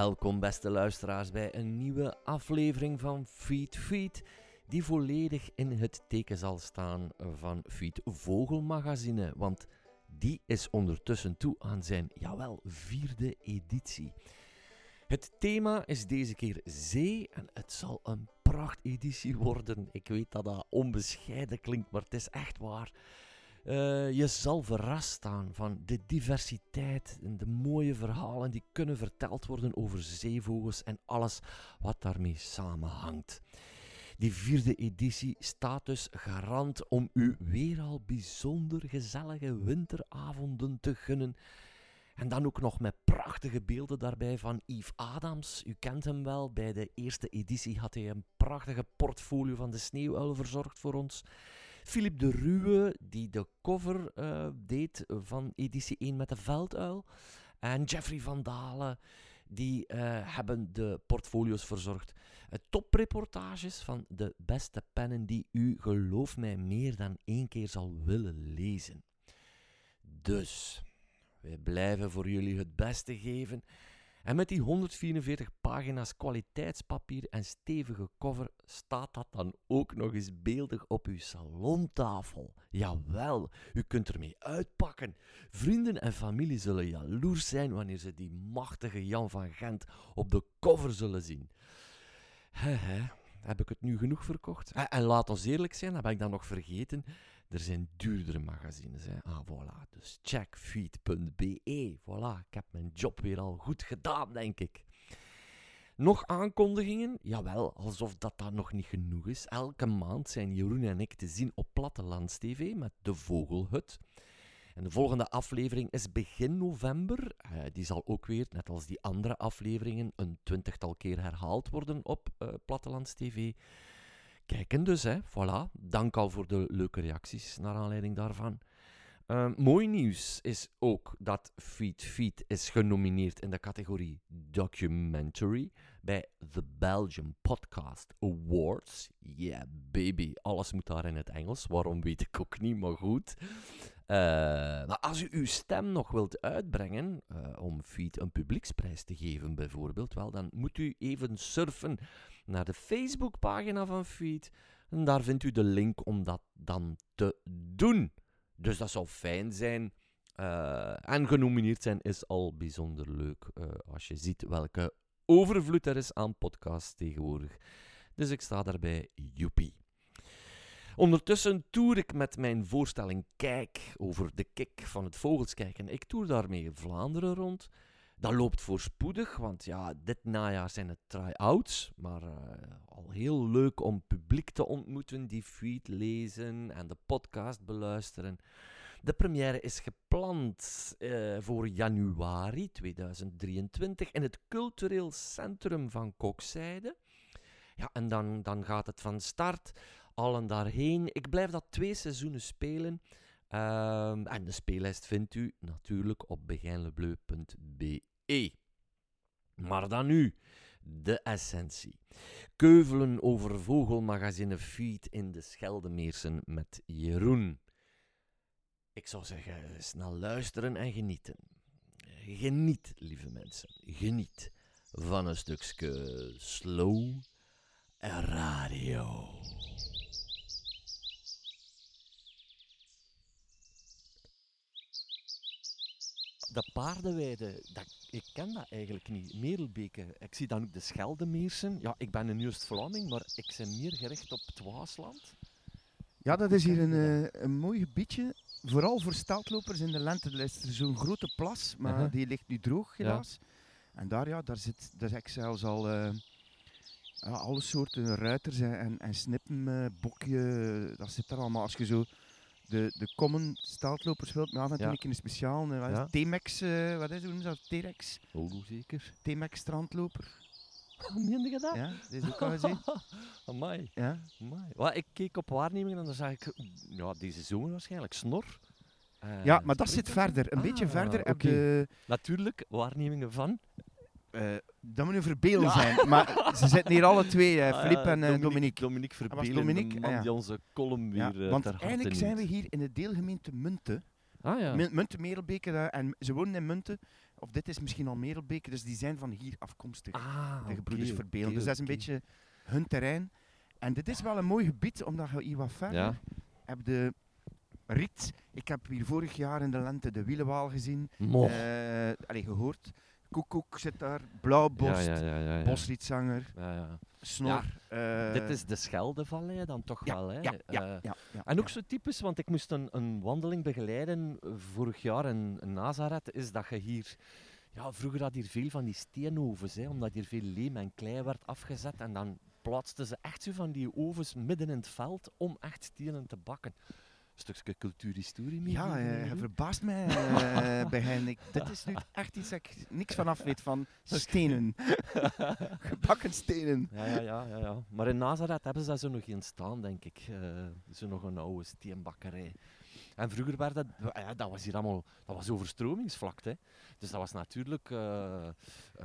Welkom beste luisteraars bij een nieuwe aflevering van Feed Feed, die volledig in het teken zal staan van Feed Vogelmagazine, want die is ondertussen toe aan zijn, jawel, vierde editie. Het thema is deze keer zee en het zal een prachteditie worden. Ik weet dat dat onbescheiden klinkt, maar het is echt waar. Uh, je zal verrast staan van de diversiteit en de mooie verhalen die kunnen verteld worden over zeevogels en alles wat daarmee samenhangt. Die vierde editie staat dus garant om u weer al bijzonder gezellige winteravonden te gunnen. En dan ook nog met prachtige beelden daarbij van Yves Adams. U kent hem wel. Bij de eerste editie had hij een prachtige portfolio van de sneeuwuil verzorgd voor ons. Philip de Ruwe, die de cover uh, deed van editie 1 met de velduil. En Jeffrey van Dalen, die uh, hebben de portfolio's verzorgd. Uh, topreportages van de beste pennen die u, geloof mij, meer dan één keer zal willen lezen. Dus, wij blijven voor jullie het beste geven. En met die 144 pagina's kwaliteitspapier en stevige cover staat dat dan ook nog eens beeldig op uw salontafel. Jawel, u kunt ermee uitpakken. Vrienden en familie zullen jaloers zijn wanneer ze die machtige Jan van Gent op de cover zullen zien. Heb ik het nu genoeg verkocht? En laat ons eerlijk zijn, dat heb ik dan nog vergeten. Er zijn duurdere magazines. Hè. Ah, voilà. Dus check feed.be. Voilà, ik heb mijn job weer al goed gedaan, denk ik. Nog aankondigingen? Jawel, alsof dat dan nog niet genoeg is. Elke maand zijn Jeroen en ik te zien op Plattelands TV met De Vogelhut. En de volgende aflevering is begin november. Uh, die zal ook weer, net als die andere afleveringen, een twintigtal keer herhaald worden op uh, Plattelands TV kijken dus, hè. Voilà. Dank al voor de leuke reacties naar aanleiding daarvan. Uh, mooi nieuws is ook dat Feed Feed is genomineerd in de categorie Documentary bij the Belgium Podcast Awards. Yeah, baby. Alles moet daar in het Engels. Waarom weet ik ook niet, maar goed. Uh, maar als u uw stem nog wilt uitbrengen uh, om Feed een publieksprijs te geven, bijvoorbeeld, wel, dan moet u even surfen naar de Facebookpagina van Feed. En daar vindt u de link om dat dan te doen. Dus dat zou fijn zijn. Uh, en genomineerd zijn is al bijzonder leuk. Als je ziet welke overvloed er is aan podcasts tegenwoordig. Dus ik sta daarbij, joepie. Ondertussen toer ik met mijn voorstelling Kijk over de kick van het vogelskijken. Ik toer daarmee Vlaanderen rond. Dat loopt voorspoedig, want ja, dit najaar zijn het try-outs. Maar uh, al heel leuk om publiek te ontmoeten die feed lezen en de podcast beluisteren. De première is gepland uh, voor januari 2023 in het cultureel centrum van Kokzijde. Ja, en dan, dan gaat het van start, allen daarheen. Ik blijf dat twee seizoenen spelen. Um, en de speellijst vindt u natuurlijk op begijnlebleu.be. Maar dan nu, de essentie. Keuvelen over vogelmagazine Feed in de Scheldemeersen met Jeroen. Ik zou zeggen, snel luisteren en genieten. Geniet, lieve mensen, geniet van een stukje slow radio. De paardenweide, dat, ik ken dat eigenlijk niet. Merelbeke, ik zie dan ook de Scheldemeersen. Ja, ik ben een Oost-Vlaming, maar ik ben meer gericht op het Waasland. Ja, dat is hier een, uh, een mooi gebiedje. Vooral voor steltlopers in de lente. Er is zo'n grote plas, maar uh -huh. die ligt nu droog helaas. Ja. En daar, ja, daar zit daar ik zelfs al uh, alle soorten ruiters en, en, en snippen, bokje, dat zit er allemaal. Als je zo de, de common steltlopers wilt, maar af en toe ja. een speciaal. Ja. T-Max, uh, wat is het? dat? T-Rex? Oh, zeker. T-Max strandloper. Meende je dat? Ja, dat is ook al gezien. Amai. Ja. Amai. Well, ik keek op waarnemingen en dan zag ik, ja, deze zomer waarschijnlijk, snor. Uh, ja, maar dat zit verder. Een ah, beetje verder okay. heb je... Natuurlijk, waarnemingen van... Uh, dat moet een verbeel ja. zijn. Maar ze zitten hier alle twee, uh, Filip en uh, Dominique. Dominique Verbelen, Dominique? de man ah, die onze column weer ja, Want eigenlijk zijn we hier in de deelgemeente Munten. Ah, ja. Munten, Merelbeke, en ze wonen in Munten. of dit is misschien al Merelbeke, dus die zijn van hier afkomstig. Ah, de gebroeders oké, Verbeelen. oké, dus dat is een beetje hun terrein. En dit is wel een mooi gebied, omdat je hier wat verder Ja. hebt de Riet. Ik heb hier vorig jaar in de lente de Wielenwaal gezien, eh allee, gehoord. Koekoek zit daar, Blauwborst, ja, ja, ja, ja, ja. Bosrietzanger, Ja, ja. Snor. eh, Dit is de Scheldevallei dan toch wel, hè? Ja, ja, Eh, En ook zo typisch, want ik moest een, een wandeling begeleiden vorig jaar in, in Nazareth, is dat je hier... Ja, vroeger had hier veel van die steenovens, hè, omdat hier veel leem en klei werd afgezet. En dan plaatsten ze echt zo van die ovens midden in het veld om echt stenen te bakken. Stukje cultuurhistorie mee. Ja, eh, je Roe? verbaast mij eh, bij hen. Ik, dit is nu echt iets dat ik niks van af weet van stenen. Gebakken stenen. Ja, ja, ja, ja, ja. Maar in Nazareth hebben ze daar zo nog geen staan, denk ik. Eh, zo nog een oude steenbakkerij. En vroeger werd dat, ja, dat was hier allemaal, dat was overstromingsvlakte. hè. Dus dat was natuurlijk eh eh,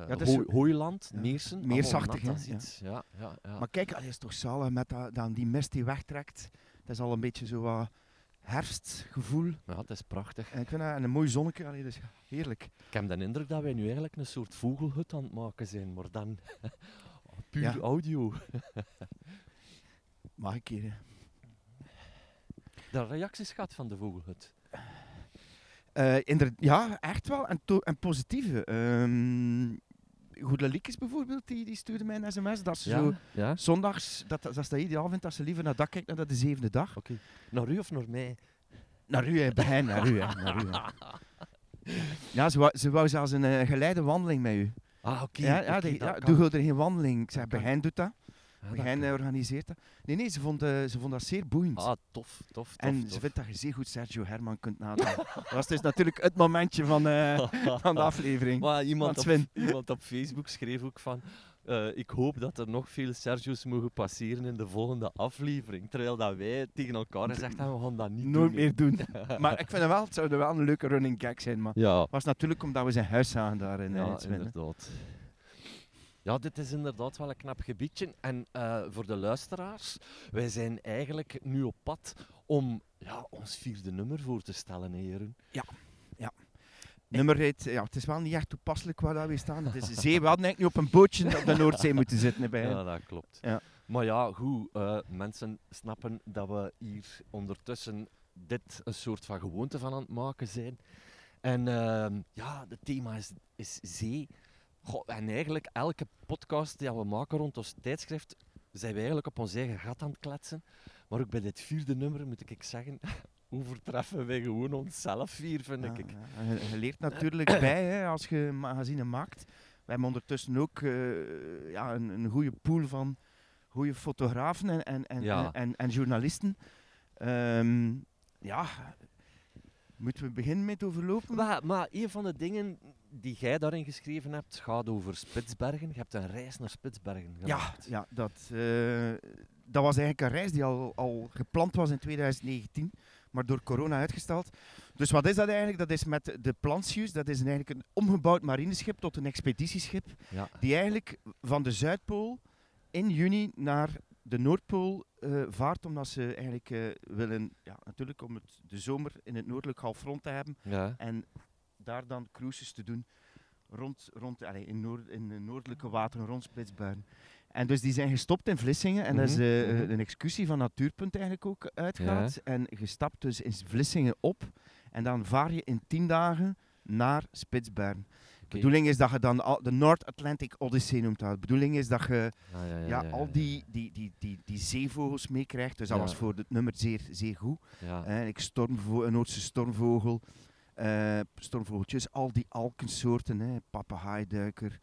dat is hooi- zo- hooiland, ja, Meersen. meersachtig, nat ja. Ja, ja, ja. Maar kijk, allee, is toch zalig met dat, dan die mist die wegtrekt. Dat is al een beetje zo wat herfstgevoel. Ja, het is prachtig. En ik vind dat en een mooi zonnetje, allee, dus heerlijk. Ik heb de indruk dat wij nu eigenlijk een soort vogelhut aan het maken zijn, maar dan puur Ja. audio. Mag ik hier? hè? De reacties gaat van de vogelhut. Eh, inder- ja, echt wel. En, en positieve. Ehm Goede Liekes bijvoorbeeld, die, die stuurde mij een sms. Dat ze zo ja? Oké. zondags, dat, dat ze dat ideaal vindt, dat ze liever naar dat kijkt dan naar de zevende dag. Naar u of naar mij? Naar u, hè, bij hen, naar u. Hè, naar u hè. Ja, ze wou, ze wou zelfs een eh, geleide wandeling met u. Ah, oké. ja, ja, oké, doe er geen wandeling? Ik zeg, bij hen doet dat. Ja, kan. eh, organiseert dat. Nee, nee, ze vond, eh, ze vond dat zeer boeiend. Ah, tof, tof, tof. en tof. ze vindt dat je zeer goed Sergio Herman kunt nadoen. dat was dus natuurlijk het momentje van, eh, van de aflevering. Maar iemand op, iemand op Facebook schreef ook van... eh, ik hoop dat er nog veel Sergio's mogen passeren in de volgende aflevering. Terwijl dat wij tegen elkaar gezegd hebben, we gaan dat niet Nooit doen. meer doen. maar ik vind het wel, het zou wel een leuke running gag zijn. Maar Ja, het was natuurlijk omdat we zijn huis zagen daar in, ja in inderdaad. Ja, dit is inderdaad wel een knap gebiedje. En eh, voor de luisteraars, wij zijn eigenlijk nu op pad om ja, ons vierde nummer voor te stellen, hè, Jeroen. Nummer heet, ja, het is wel niet echt toepasselijk waar dat we staan. Het is zee. We hadden eigenlijk nu op een bootje op de Noordzee moeten zitten bij. Ja, dat klopt. Ja. Maar ja, goed, eh, mensen snappen dat we hier ondertussen dit een soort van gewoonte van aan het maken zijn. En ehm, ja, het thema is, is zee. Goh, en eigenlijk elke podcast die we maken rond ons tijdschrift, zijn we eigenlijk op ons eigen gat aan het kletsen. Maar ook bij dit vierde nummer, moet ik zeggen, overtreffen wij gewoon onszelf hier, vind Ja, ik. ja. Je, leert natuurlijk bij hè, als je magazine maakt. We hebben ondertussen ook eh, ja, een, een goede pool van goede fotografen en, en, en, Ja. en, en, en journalisten. Ehm, ja, moeten we beginnen met overlopen? Maar, maar een van de dingen die jij daarin geschreven hebt, gaat over Spitsbergen. Je hebt een reis naar Spitsbergen Ja, gemaakt. ja dat, eh, dat was eigenlijk een reis die al, al gepland was in 2019, maar door corona uitgesteld. Dus wat is dat eigenlijk? Dat is met de Plantius, dat is eigenlijk een omgebouwd marineschip tot een expeditieschip, Ja. die eigenlijk van de Zuidpool in juni naar de Noordpool eh, vaart, omdat ze eigenlijk eh, willen, ja, natuurlijk om het, de zomer in het noordelijk halfrond te hebben Ja. en daar dan cruises te doen rond, rond allee, in, noord, in de noordelijke wateren rond Spitsbergen. En dus die zijn gestopt in Vlissingen en dat is Mhm, eh, mhm. een excursie van Natuurpunt eigenlijk ook uitgaat. En je stapt dus in Vlissingen op en dan vaar je in tien dagen naar Spitsbergen. De bedoeling is dat je dan al, de North Atlantic Odyssey noemt dat. De bedoeling is dat je Ah, ja, ja, ja, ja, al die, die, die, die, die zeevogels meekrijgt. Dus dat was voor het nummer zeer, zeer goed. Hè, ik stormvo een Noordse stormvogel, eh, stormvogeltjes, al die alkensoorten, hè, papegaaiduiker,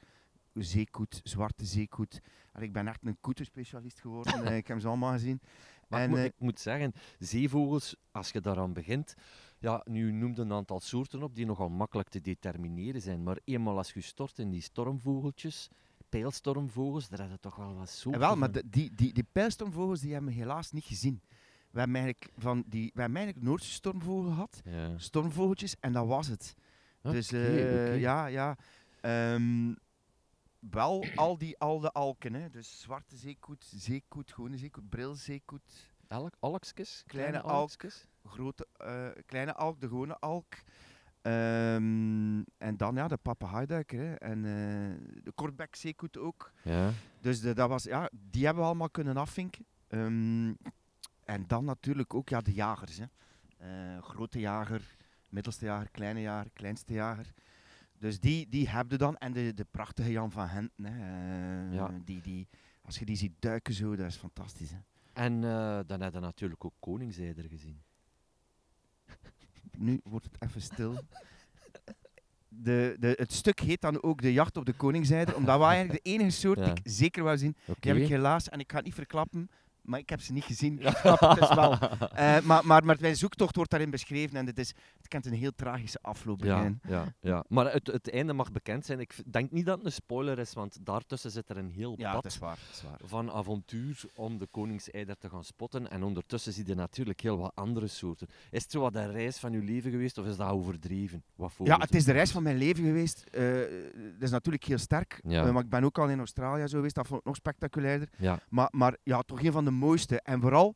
zeekoet, zwarte zeekoet. En ik ben echt een koetenspecialist geworden, eh, ik heb ze allemaal gezien. Maar ik, en, moet, eh, ik moet zeggen, zeevogels, als je daaraan begint, ja, nu noemde een aantal soorten op die nogal makkelijk te determineren zijn, maar eenmaal als je stort in die stormvogeltjes, pijlstormvogels, daar je toch wel wat en soorten wel, maar de- die, die, die pijlstormvogels die hebben we helaas niet gezien. We hebben eigenlijk, van die, we hebben eigenlijk Noordse stormvogel gehad, Ja. stormvogeltjes, en dat was het. Dus eh, oké. ja, ja. Ehm, wel al die al de alken, hè. dus zwarte zeekoet, zeekoet, gewone zeekoet, brilzeekoet, Elk, alkskes? Kleine alk. alkskes? Grote, eh, kleine alk, de gewone alk. Ehm, en dan ja, de papegaaiduiker hè, en uh, de kortbek zeekoet ook. Ja. Dus de, dat was, ja, die hebben we allemaal kunnen afvinken. Um, en dan natuurlijk ook ja, de jagers. Hè. Uh, grote jager, middelste jager, kleine jager, kleinste jager. Dus die, die heb je dan. En de, de prachtige Jan van Henten. Hè. Uh, ja. die, die, als je die ziet duiken zo, dat is fantastisch. Hè. En dan heb je natuurlijk ook Koningseider gezien. Nu wordt het even stil. De, de, het stuk heet dan ook De Jacht op de Koningseider, omdat wij eigenlijk de enige soort die ik zeker wou zien. Okay. Die heb ik helaas, en ik ga het niet verklappen, maar ik heb ze niet gezien. Het wel. Uh, maar, maar, maar mijn zoektocht wordt daarin beschreven en het, is, het kent een heel tragische afloop. Ja, ja, ja, maar het, het einde mag bekend zijn. Ik denk niet dat het een spoiler is, want daartussen zit er een heel ja, pad waar, van avontuur om de koningseider te gaan spotten. En ondertussen zie je natuurlijk heel wat andere soorten. Is het zo wat de reis van je leven geweest of is dat overdreven? Wat ja, het is de reis van mijn leven geweest. Uh, dat is natuurlijk heel sterk. Ja. Uh, maar ik ben ook al in Australië zo geweest, dat vond ik nog spectaculairder. Ja. Maar, maar ja, toch een van de mooiste. En vooral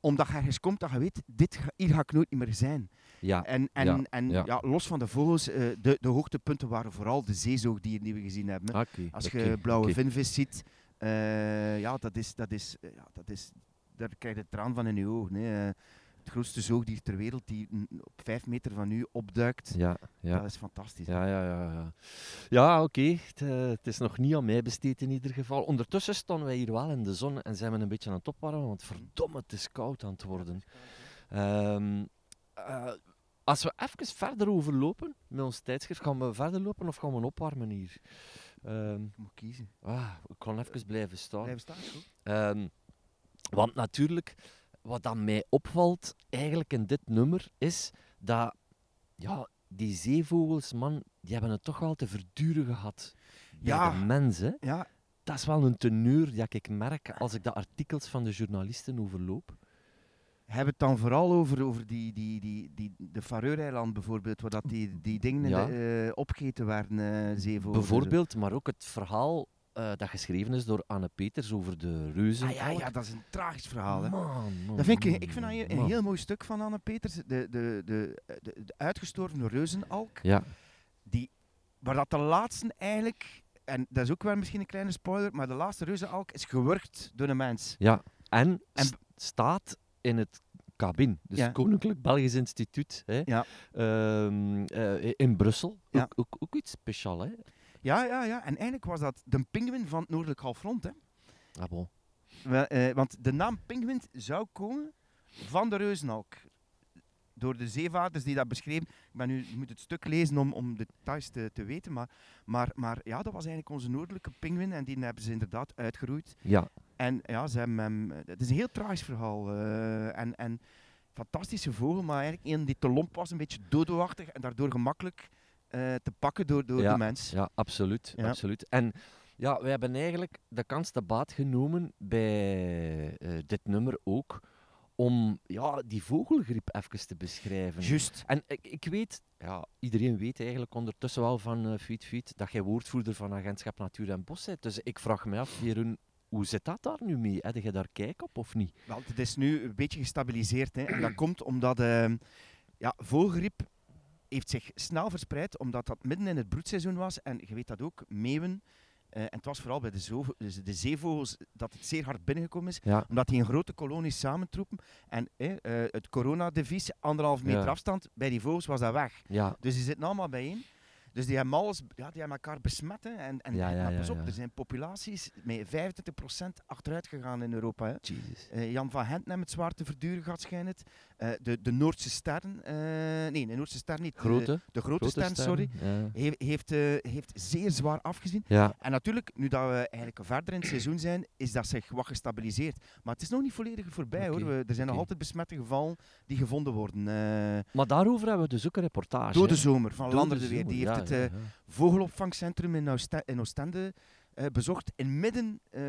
omdat je ergens komt dat je weet, dit hier ga ik nooit meer zijn. Ja. En, en, ja. en ja. los van de vogels, uh, de, de hoogtepunten waren vooral de zeezoogdieren die we gezien hebben. Okay. Als je blauwe okay. vinvis ziet, uh, ja, dat is, dat is, uh, ja, dat is, daar krijg je de traan van in je ogen. Hè het grootste zoogdier ter wereld die op vijf meter van u opduikt. Ja, ja. Dat is fantastisch. Ja, ja, ja. Ja, ja oké. Okay. Het, uh, het, is nog niet aan mij besteed in ieder geval. Ondertussen staan wij hier wel in de zon en zijn we een beetje aan het opwarmen, want verdomme, het is koud aan het worden. Um, uh, als we even verder overlopen met ons tijdschrift, gaan we verder lopen of gaan we opwarmen hier? Um, ik moet kiezen. Ah, ik kan even blijven staan. Blijven staan, goed. Um, want natuurlijk wat dan mij opvalt eigenlijk in dit nummer is dat ja, die zeevogels, man, die hebben het toch wel te verduren gehad. Ja. de mensen. Ja. Dat is wel een teneur dat ik merk als ik de artikels van de journalisten overloop. Hebben het dan vooral over, over die, die, die, die, de Faroe-eiland bijvoorbeeld, waar dat die, die dingen Ja. uh, opgegeten werden, uh, zeevogels. Bijvoorbeeld, maar ook het verhaal uh, dat geschreven is door Anne Peters over de reuzen. Ah, ja, ja, dat is een tragisch verhaal. Hè. Man, man, dat vind ik, ik vind dat een heel mooi stuk van Anne Peters. De, de, de, de, de uitgestorven reuzenalk. Ja. Die, waar dat de laatste eigenlijk, en dat is ook wel misschien een kleine spoiler, maar de laatste reuzenalk is gewurgd door een mens. Ja, en, En- st- staat in het cabin, dus Ja. Koninklijk Belgisch Instituut hè, Ja. ehm, eh, in Brussel. Ja. Ook, ook, ook iets speciaal, hè? Ja, ja, ja. En eigenlijk was dat de pinguïn van het noordelijk halfrond. Hè. Ah, bon. Wel, eh, want de naam pinguïn zou komen van de reuzenalk. Door de zeevaarders die dat beschreven. Ik ben nu, je moet het stuk lezen om, om de details te, te weten. Maar, maar, maar ja, dat was eigenlijk onze noordelijke pinguïn. En die hebben ze inderdaad uitgeroeid. Ja, En ja, ze hebben hem... Het is een heel tragisch verhaal. eh, en, en fantastische vogel, maar eigenlijk een die te lomp was. Een beetje dodoachtig en daardoor gemakkelijk eh, te pakken door, door Ja, de mens. ja absoluut, Ja. absoluut. En ja, we hebben eigenlijk de kans te baat genomen bij eh, dit nummer ook om ja, die vogelgriep even te beschrijven. Juist. En ik, ik weet, ja, iedereen weet eigenlijk ondertussen wel van uh, Fiet Fiet dat jij woordvoerder van Agentschap Natuur en Bos bent. Dus ik vraag me af, Jeroen, hoe zit dat daar nu mee? Heb je daar kijk op of niet? Wel, het is nu een beetje gestabiliseerd. Hè. En dat komt omdat ehm, ja, vogelgriep heeft zich snel verspreid, omdat dat midden in het broedseizoen was. En je weet dat ook, meeuwen. eh, en het was vooral bij de, dus de zeevogels dat het zeer hard binnengekomen is. Ja, Omdat die in grote kolonies samentroepen. En eh, eh, het coronadevies, anderhalf meter Ja. afstand, bij die vogels was dat weg. ja, Dus die zitten allemaal bijeen. Dus die hebben, alles, ja, die hebben elkaar besmet. Hè. En, en, Ja, ja, pas op, er zijn populaties met 25% achteruit gegaan in Europa. Hè. Eh, Jan van Hent het zwaar te verduren gehad, schijnt het. Eh, de, de Noordse sterren, eh, nee, de Noordse ster niet. de- Grote? De, grote, ster, sorry. He- heeft, heeft zeer zwaar afgezien. ja, En natuurlijk, nu dat we eigenlijk verder in het seizoen zijn, is dat zich wat gestabiliseerd. Maar het is nog niet volledig voorbij hoor. We, er zijn nog altijd besmette gevallen die gevonden worden. Maar daarover hebben we dus ook een reportage. door de zomer van Lander de Weer. Die heeft het eh, vogelopvangcentrum in, Ooste- in Oostende eh, bezocht in midden eh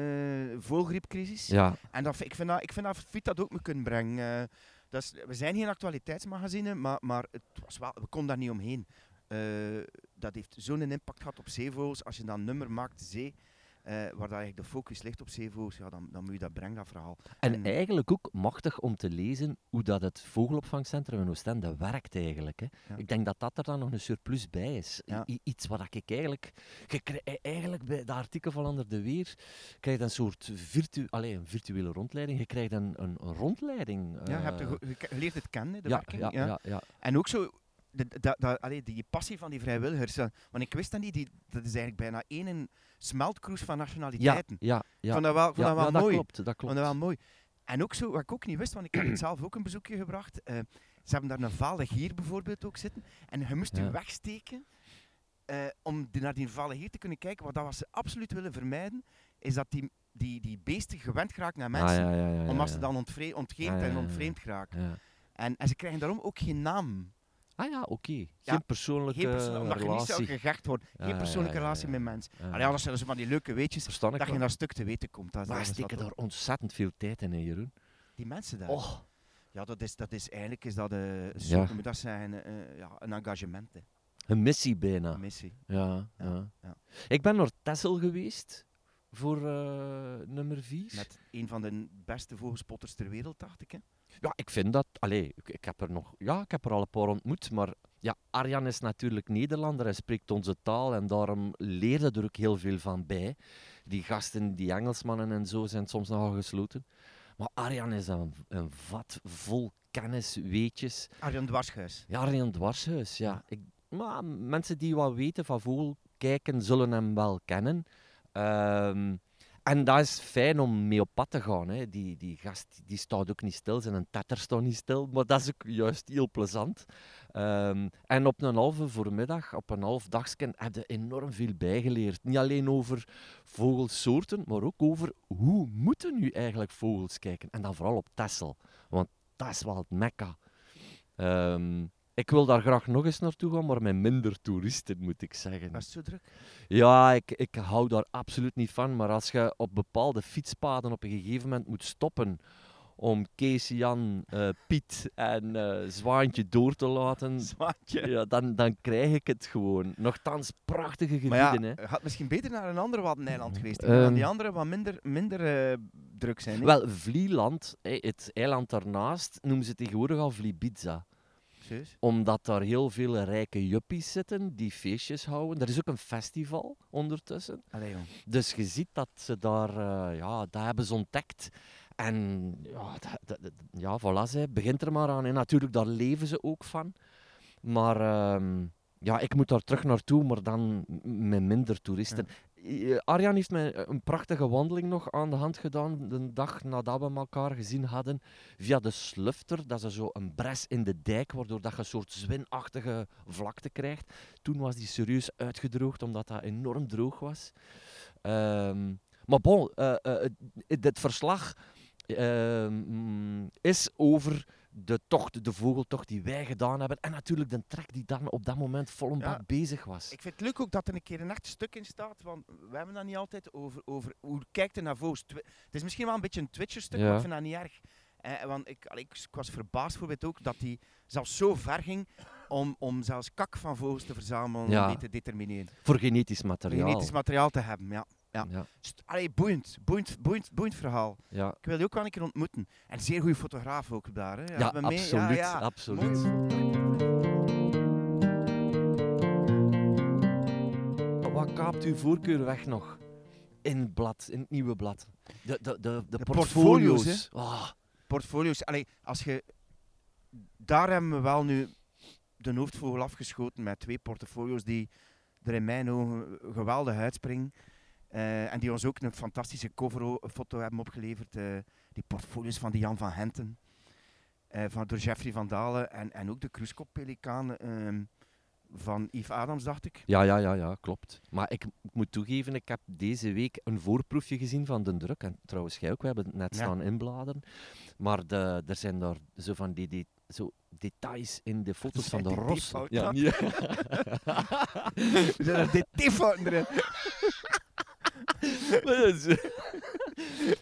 vogelgriepcrisis. Ja, En dat, ik vind dat, ik vind dat Fiet dat ook moet kunnen brengen. Dat is, we zijn geen actualiteitsmagazine, maar, maar het was wel, we konden daar niet omheen. Dat heeft zo'n impact gehad op zeevogels. Als je dan een nummer maakt, zee, eh, waar dat eigenlijk de focus ligt op zeevogels, ja, dan, dan moet je dat brengen, dat verhaal. En, En- eigenlijk ook machtig om te lezen hoe dat het vogelopvangcentrum in Oostende werkt eigenlijk. Hè. Ja. Ik denk dat dat er dan nog een surplus bij is. Ja. iets wat ik eigenlijk... je e- eigenlijk bij dat artikel van Ander de Weer krijg je een soort virtu allee, een virtuele rondleiding. Je krijgt een, een, een rondleiding. ja, je, hebt eh, je leert het kennen, de ja, werking. ja, ja. ja, ja. En ook zo, de, de- dat- allee, die passie van die vrijwilligers. Want ik wist dat niet, die, dat is eigenlijk bijna één smeltkroes van Ja, nationaliteiten. ja, Ik ja. vond dat wel, vond Ja, dat wel ja, dat mooi. klopt. Dat klopt. vond dat wel mooi. En ook zo, wat ik ook niet wist, want ik heb het zelf ook een bezoekje gebracht. eh, ze hebben daar een vale gier bijvoorbeeld ook zitten. En je moest Ja. je wegsteken eh, om die- naar die vale gier te kunnen kijken. Want dat wat ze absoluut willen vermijden, is dat die, die, die beesten gewend geraken naar mensen. Ah, ja, ja, ja, ja, omdat ze ja. dan ontvre- ontgeend Ja, ja, ja, en ja. ontvreemd geraken. Ja. En, en ze krijgen daarom ook geen naam. Ah ja, oké. Geen Ja, persoonlijke Geen je niet relatie. gegecht worden. Geen persoonlijke ja, relatie met mensen. Ja. Allee, anders zijn ze van die leuke weetjes Verstand dat je dat stuk te weten komt. Dat, is steken daar ontzettend veel tijd in, hè, Jeroen. Die mensen daar. Oh, Ja, dat is, dat is eigenlijk is dat, hoe moet dat zijn, eh, ja, een engagement, hè, een missie bijna. een missie. Ja, Ja, ja. Ik ben naar Tessel geweest voor eh, nummer 4. Met een van de beste vogelspotters ter wereld, dacht ik. Hè. Ja, ik vind dat. Allee, ik, ik heb er nog. Ja, ik heb er al een paar ontmoet. Maar ja, Arjan is natuurlijk Nederlander. Hij spreekt onze taal. En daarom leerde er ook heel veel van bij. Die gasten, die Engelsmannen en zo, zijn soms nogal gesloten. Maar Arjan is een, een vat vol kennis, weetjes. Arjan Dwarshuis. Ja, Arjan Dwarshuis, ja. Ik, maar mensen die wat weten van vogel kijken, zullen hem wel kennen. Ehm, en dat is fijn om mee op pad te gaan. Hè. Die, die gast die staat ook niet stil, zijn tetter staat niet stil, maar dat is ook juist heel plezant. Ehm, en op een halve voormiddag, op een half dagsken, heb je enorm veel bijgeleerd. Niet alleen over vogelsoorten, maar ook over hoe moeten nu eigenlijk vogels kijken. En dan vooral op Texel, want dat is wel het mekka. Ehm, ik wil daar graag nog eens naartoe gaan, maar met minder toeristen, moet ik zeggen. Was het zo druk? Ja, ik, ik hou daar absoluut niet van. Maar als je op bepaalde fietspaden op een gegeven moment moet stoppen om Kees, Jan, eh, Piet en eh, Zwaantje door te laten, Zwaantje. ja, dan, dan krijg ik het gewoon. Nochtans prachtige Maar ja, gebieden. hè. je had misschien beter naar een ander Waddeneiland geweest. Um, die andere wat minder, minder eh, druk zijn. hè. Wel, Vlieland, het eiland daarnaast, noemen ze tegenwoordig al Vlibiza. Omdat daar heel veel rijke juppies zitten die feestjes houden. Er is ook een festival ondertussen. Allee, jong. Dus je ziet dat ze daar, eh, ja, dat hebben ze ontdekt. En ja, dat, dat- dat- ja voilà, ze begint er maar aan. En natuurlijk, daar leven ze ook van. Maar ehm, ja, ik moet daar terug naartoe, maar dan met minder toeristen. Arjan heeft mij een prachtige wandeling nog aan de hand gedaan, de dag nadat we elkaar gezien hadden, via de Slufter. Dat is zo een bres in de dijk, waardoor dat je een soort zwinachtige vlakte krijgt. Toen was die serieus uitgedroogd, omdat dat enorm droog was. Ehm, maar bon, eh, eh, dit verslag ehm, is over de tocht, de vogeltocht die wij gedaan hebben. En natuurlijk de trek die dan op dat moment vol een Ja. bak bezig was. Ik vind het leuk ook dat er een keer een echt stuk in staat, want we hebben dat niet altijd over, over hoe kijkt er naar vogels. Het is misschien wel een beetje een Twitcher-stuk, Ja. maar ik vind dat niet erg. Eh, want ik, ik, ik was verbaasd bijvoorbeeld ook dat hij zelfs zo ver ging om, om zelfs kak van vogels te verzamelen Ja. om die te determineren. Voor genetisch materiaal. Genetisch materiaal te hebben, ja. Ja. Ja, Allee, boeiend, boeiend, boeiend, boeiend verhaal. ja. Ik wil die ook wel een keer ontmoeten. En zeer goede fotograaf ook daar. Hè. Ja, mee- absoluut, Ja, ja. absoluut. Wat kaapt uw voorkeur weg nog? In het blad, in het nieuwe blad. De, de, de, de, De portfolio's. portfolio's, Ah, portfolio's. Allee, als je, daar hebben we wel nu de hoofdvogel afgeschoten met twee portfolio's die er in mijn ogen geweldig uitspringen. Eh, en die ons ook een fantastische coverfoto hebben opgeleverd. eh, die portfolio's van die Jan van Henten. eh, van, door Jeffrey van Dalen. En, en ook de Kruiskop-pelikaan ehm, van Yves Adams, dacht ik. ja, ja, ja, ja, klopt. Maar ik, moet toegeven, ik heb deze week een voorproefje gezien van de druk. En trouwens, jij ook, we hebben het net Ja. staan inbladeren. Maar de, er zijn daar zo van die, die zo details in de foto's van de diepfout, Ja, ja? Er zijn er dt-fouten erin. Maar dat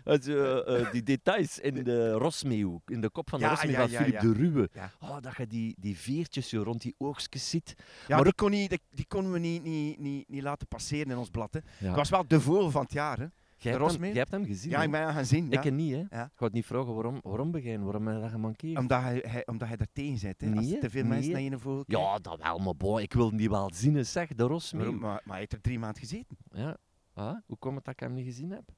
Het, eh, eh, die details in de rosmeeuw, in de kop van de Ja, rosmeeuw ja, van ja. de Ruwe. Oh, dat je die, die veertjes zo rond die oogstjes ziet. Ja, Maar die, kon niet, die, konden we niet, niet, niet, niet laten passeren in ons blad. Hè. Het was wel de vogel van het jaar. Hè. Jij, de hebt hem, jij hebt hem gezien. Ja, ik ben gaan zien. Ja. Ik niet, hè? Ja. Ik ga het niet vragen waarom, waarom begin, waarom heb je dat gemankeerd? Omdat, hij, hij, omdat hij daar tegen zit. Hè. Als Nee, er te veel nee. mensen naar je vogel kijken. Ja, dat wel, maar boy, ik wil die wel zien, zeg, de rosmeeuw. Waarom? Maar, maar hij heeft er drie maanden gezeten. Ja. Ah, hoe komt het dat ik hem niet gezien heb?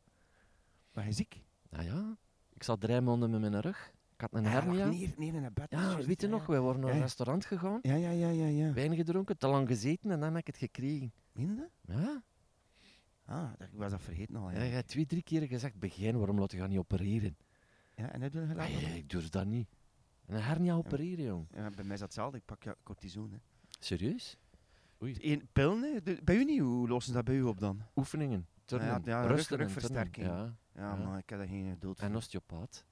Maar hij is ziek. Nou ja, ik zat drie maanden met mijn rug. Ik had een lag hernia. neer, neer in het bed. Ja, weet je nog, wij waren naar een restaurant gegaan, Ja, ja, ja, ja. ja. wijn gedronken, te lang gezeten en dan heb ik het gekregen. Minder? Ja, Ah, ik was dat vergeten al. ja. Ja, je hebt twee, drie keer gezegd, begin, waarom laat je gaan niet opereren? Ja, en hij doet een Ah, gelijk. ja, ik durf dat niet. Een hernia opereren, jong. Ja, bij mij is dat hetzelfde. Ik pak ja, cortisone. Serieus? Oei. Eén pil, nee. De- bij u niet? Hoe lossen ze dat bij u op dan? Oefeningen, turnen, ja, ja, rug- rusten rugversterking. Ja, maar ik heb daar geen geduld voor. en osteopaat.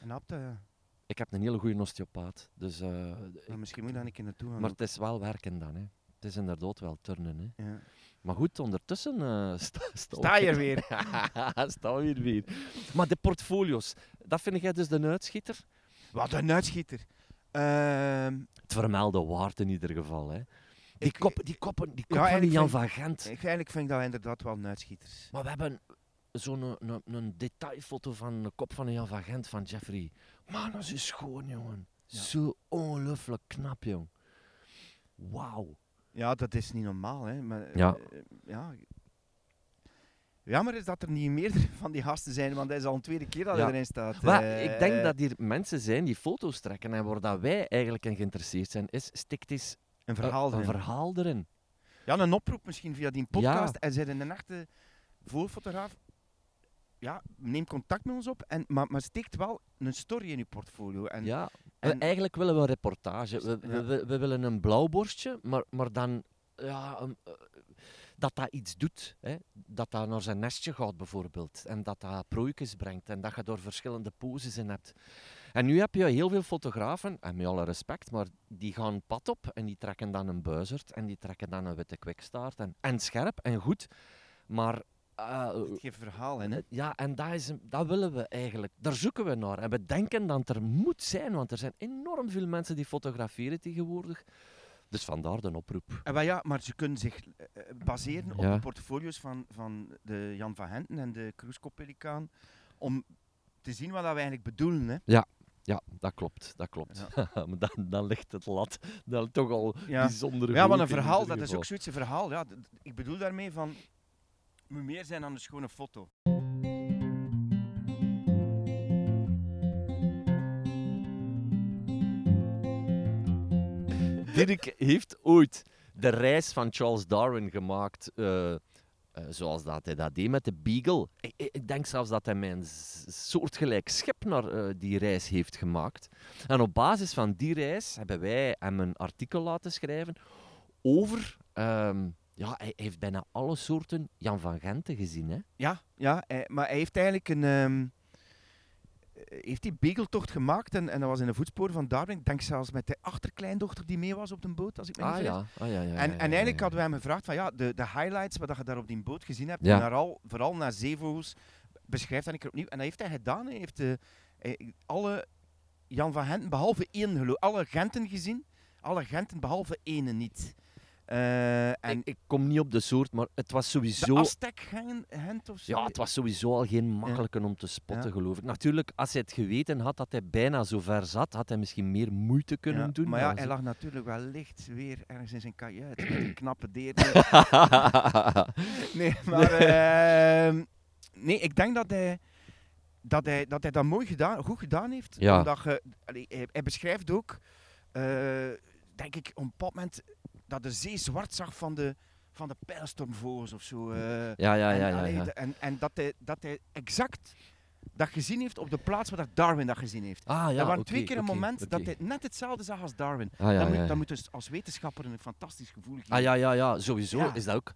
En dat, ja. Ik heb een hele goede osteopaat, dus... eh, misschien moet je daar een keer naartoe gaan. maar het is wel werken dan, hè. Het is inderdaad wel turnen, hè. ja. Maar goed, ondertussen eh, sta, sta, Sta je er weer? Staan we hier weer. Maar de portfolio's, dat vind jij dus de uitschieter? Wat een uitschieter. Ehm, Het vermelde waard in ieder geval. Hè. Die, Ik- kop, die koppen, die kop Ja, van die Jan van Gent. ik, eigenlijk vind ik dat inderdaad wel een uitschieter. Maar we hebben zo'n een, een, een detailfoto van de kop van een Jan van Gent van Jeffrey. Man, dat is schoon, jongen. Ja. Zo ongelooflijk knap, jong. Wauw. Ja, dat is niet normaal, hè. Maar, Ja. eh, ja. Jammer is dat er niet meerdere van die gasten zijn, want dat is al een tweede keer dat Ja. hij erin staat. Maar Eh, ik denk dat hier mensen zijn die foto's trekken en waar dat wij eigenlijk in geïnteresseerd zijn, is stikt Een verhaal een erin. verhaal erin. Ja, een oproep misschien via die Ja. podcast. En zijn een echte voorfotograaf. Ja, neem contact met ons op. En, maar, maar steekt wel een story in je portfolio. En, ja, en- we- eigenlijk willen we een reportage. We, we, Ja. we, we willen een blauwborstje, maar, maar dan ja, eh, dat dat iets doet. Hè? Dat dat naar zijn nestje gaat bijvoorbeeld. En dat dat prooikjes brengt. En dat je er verschillende poses in hebt. En nu heb je heel veel fotografen, en met alle respect, maar die gaan pad op en die trekken dan een buizerd en die trekken dan een witte kwikstaart. En, en scherp en goed. Maar eh, Het geeft verhaal in, hè. eh, Ja, en dat, is, dat willen we eigenlijk. Daar zoeken we naar. En we denken dat er moet zijn, want er zijn enorm veel mensen die fotograferen tegenwoordig. Dus vandaar de oproep. En wel ja, maar ze kunnen zich eh, baseren op Ja. de portfolio's van, van de Jan van Henten en de Cruiskop-pelikaan. Om te zien wat we eigenlijk bedoelen, hè. Ja, dat klopt. Dat klopt. maar dan, dan ligt het lat dan toch al Ja. bijzonder Ja, want hoog een verhaal, dat is ook zoiets een verhaal. Ja, ik bedoel daarmee van, moet meer zijn dan een schone foto. Dirk heeft ooit de reis van Charles Darwin gemaakt. eh, eh, zoals dat hij dat deed met de Beagle. Ik, ik- denk zelfs dat hij s- soortgelijk schip naar eh, die reis heeft gemaakt. En op basis van die reis hebben wij hem een artikel laten schrijven over. ehm, ja, hij heeft bijna alle soorten Jan van Genten gezien. Hè? Ja, ja maar hij heeft eigenlijk een... ehm, eh, heeft die begeltocht gemaakt en, en dat was in de voetsporen van Darwin. Ik denk zelfs met de achterkleindochter die mee was op de boot, als ik me niet Ah vergis. ja. Ah, ja, ja, ja, En, en eigenlijk hadden wij hem gevraagd van ja, de, de highlights wat je daar op die boot gezien hebt, naar al, vooral naar zeevogels, beschrijf dat een keer opnieuw. En dat heeft hij gedaan. Hij heeft eh, eh, alle Jan van Genten, behalve één geloof, alle Genten gezien. Alle Genten behalve ene niet. Eh, en Ik, ik kom niet op de soort, maar het was de sowieso. Aztec Gent of zo. Ja, het was sowieso al geen makkelijke om te spotten, Ja. geloof ik. Natuurlijk, als hij het geweten had dat hij bijna zo ver zat, had hij misschien meer moeite kunnen Ja, doen. Maar ja, hij lag natuurlijk wel licht weer ergens in zijn kajuit met een knappe deer. Nee, maar ehm, nee, ik denk dat hij dat, hij, dat, hij dat mooi gedaan, goed gedaan heeft. Omdat je, hij, hij beschrijft ook, eh, denk ik, op een bepaald moment dat de zee zwart zag van de, van de pijlstormvogels of zo. eh. ja, ja, en, ja, ja, allee, ja. en, en dat, hij, dat hij exact dat gezien heeft op de plaats waar dat Darwin dat gezien heeft. Ah, ja, er waren twee keer een moment dat hij net hetzelfde zag als Darwin. Ah, ja, dat, ja, moet, dat moet dus als wetenschapper een fantastisch gevoel geven. Ah, ja, ja, ja, sowieso is dat ook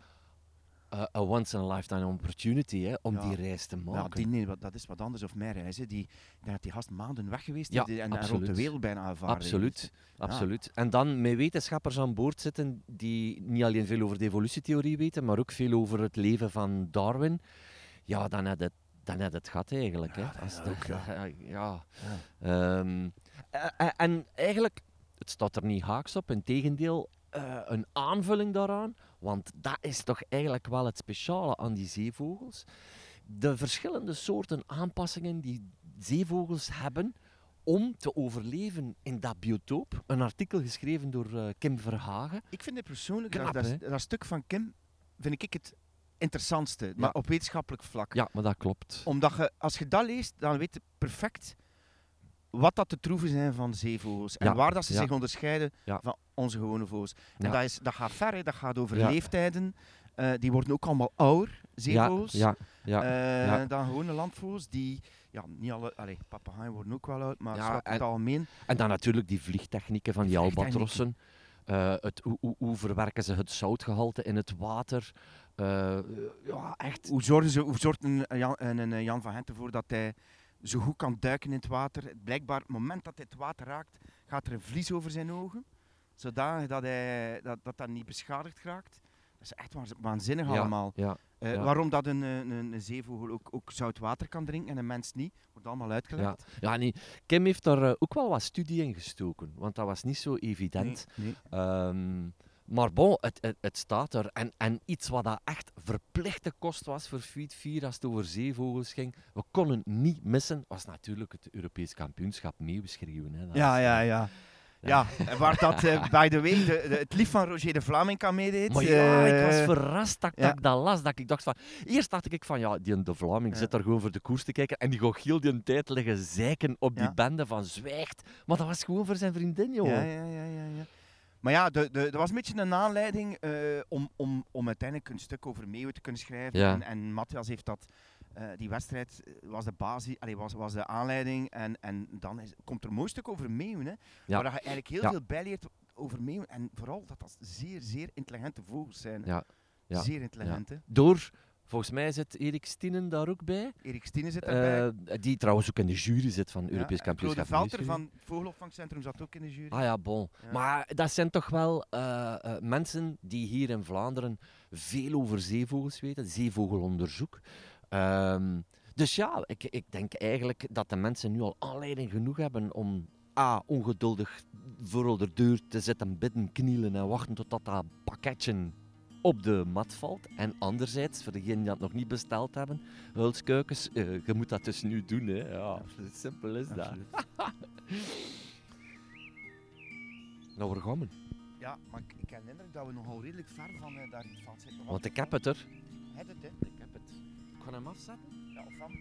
eh, a once in a lifetime opportunity hè, om Ja. die reis te maken. Ja, die, nee, dat is wat anders of mijn reis. Hè. Die, dat die gast maanden weg geweest Ja, en, en rond de wereld bijna ervaren Absoluut. heeft. Absoluut. En dan met wetenschappers aan boord zitten die niet alleen veel over de evolutietheorie weten, maar ook veel over het leven van Darwin. Ja, dan heb je dan het gat eigenlijk. Hè. Dat de- ook, ja. Ehm, eh, eh, en eigenlijk, het staat er niet haaks op, integendeel, een aanvulling daaraan, want dat is toch eigenlijk wel het speciale aan die zeevogels. De verschillende soorten aanpassingen die zeevogels hebben om te overleven in dat biotoop. Een artikel geschreven door eh, Kim Verhagen. Ik vind het persoonlijk, Knap, dat, hè? dat, dat stuk van Kim, vind ik het interessantste, maar op wetenschappelijk vlak. Ja, maar dat klopt. Omdat je, als je dat leest, dan weet je perfect wat dat de troeven zijn van zeevogels. En Ja, waar dat ze ja. zich onderscheiden Ja. van onze gewone vogels. En dat, is, dat gaat ver, hè. dat gaat over leeftijden. Eh, die worden ook allemaal ouder, zeevogels. Ja, ja, eh, ja. Dan gewone landvogels die, ja, niet alle, allee, papegaaien worden ook wel oud, maar Ja, en- het algemeen. En dan natuurlijk die vliegtechnieken van die albatrossen. Eh, het, hoe, hoe, hoe verwerken ze het zoutgehalte in het water? Ja, echt. Hoe zorgen ze, hoe zorgt een Jan, een, een Jan van Gent ervoor dat hij zo goed kan duiken in het water? Blijkbaar, op het moment dat hij het water raakt, gaat er een vlies over zijn ogen, zodanig dat hij, dat, dat, dat niet beschadigd raakt. Dat is echt waanz- waanzinnig Ja, allemaal. Ja, Eh, ja. Waarom dat een, een, een zeevogel ook, ook zout water kan drinken en een mens niet, wordt allemaal uitgelegd. ja, nee. Kim heeft daar eh, ook wel wat studie in gestoken, want dat was niet zo evident. Nee, nee. Ehm, maar bon, het, het, het staat er. En, en iets wat dat echt verplichte kost was voor Feed 4 als het over zeevogels ging, we konden niet missen, was natuurlijk het Europees kampioenschap meebeschreven. Hè. Dat Ja, is, ja, eh, ja. Ja, en waar dat, eh, by the way, de, de- het lief van Roger de Vlaming aan meedeed. Maar ja, ik was eh, verrast dat, ja. dat ik dat las. Dat ik dacht van... Eerst dacht ik van, ja, die de Vlaming Ja. zit daar gewoon voor de koers te kijken. En die gaat heel die tijd liggen zeiken op die Ja. bende van zwijgt. Maar dat was gewoon voor zijn vriendin, joh. Ja, ja, ja, ja, ja. Maar ja, de, de, er was een beetje een aanleiding eh, om, om, om uiteindelijk een stuk over Meeuwen te kunnen schrijven. Ja. En, en Matthias heeft dat, eh, die wedstrijd eh, was de basis, allee, was, was de aanleiding. En, en dan is, komt er een mooi stuk over Meeuwen, hè, Ja. waar je eigenlijk heel Ja. veel bijleert over Meeuwen. En vooral dat dat zeer, zeer intelligente vogels zijn. Ja. Ja. Zeer intelligent, hè. Door, volgens mij zit Erik Stienen daar ook bij. Erik Stine zit daarbij. Eh, die trouwens ook in de jury zit van Ja, Europees en kampioenschap. Claude Velter van het Vogelopvangcentrum zat ook in de jury. Ah ja, bon. Ja. Maar dat zijn toch wel eh, eh, mensen die hier in Vlaanderen veel over zeevogels weten, zeevogelonderzoek. Ehm, dus ja, ik, ik denk eigenlijk dat de mensen nu al aanleiding genoeg hebben om A, ongeduldig voor de deur te zitten, bidden, knielen en wachten totdat dat pakketje op de mat valt. En anderzijds, voor degenen die dat nog niet besteld hebben, Hulskuikens, eh, je moet dat dus nu doen. Hè. Ja, Absoluut. simpel is dat. Nou, waar gaan we? Ja, maar ik, ik herinner me dat we nogal redelijk ver van eh, daar van zitten. Want ik heb het er. Heb het, hè? Ik heb het. Ik ga hem afzetten. Ja, of van.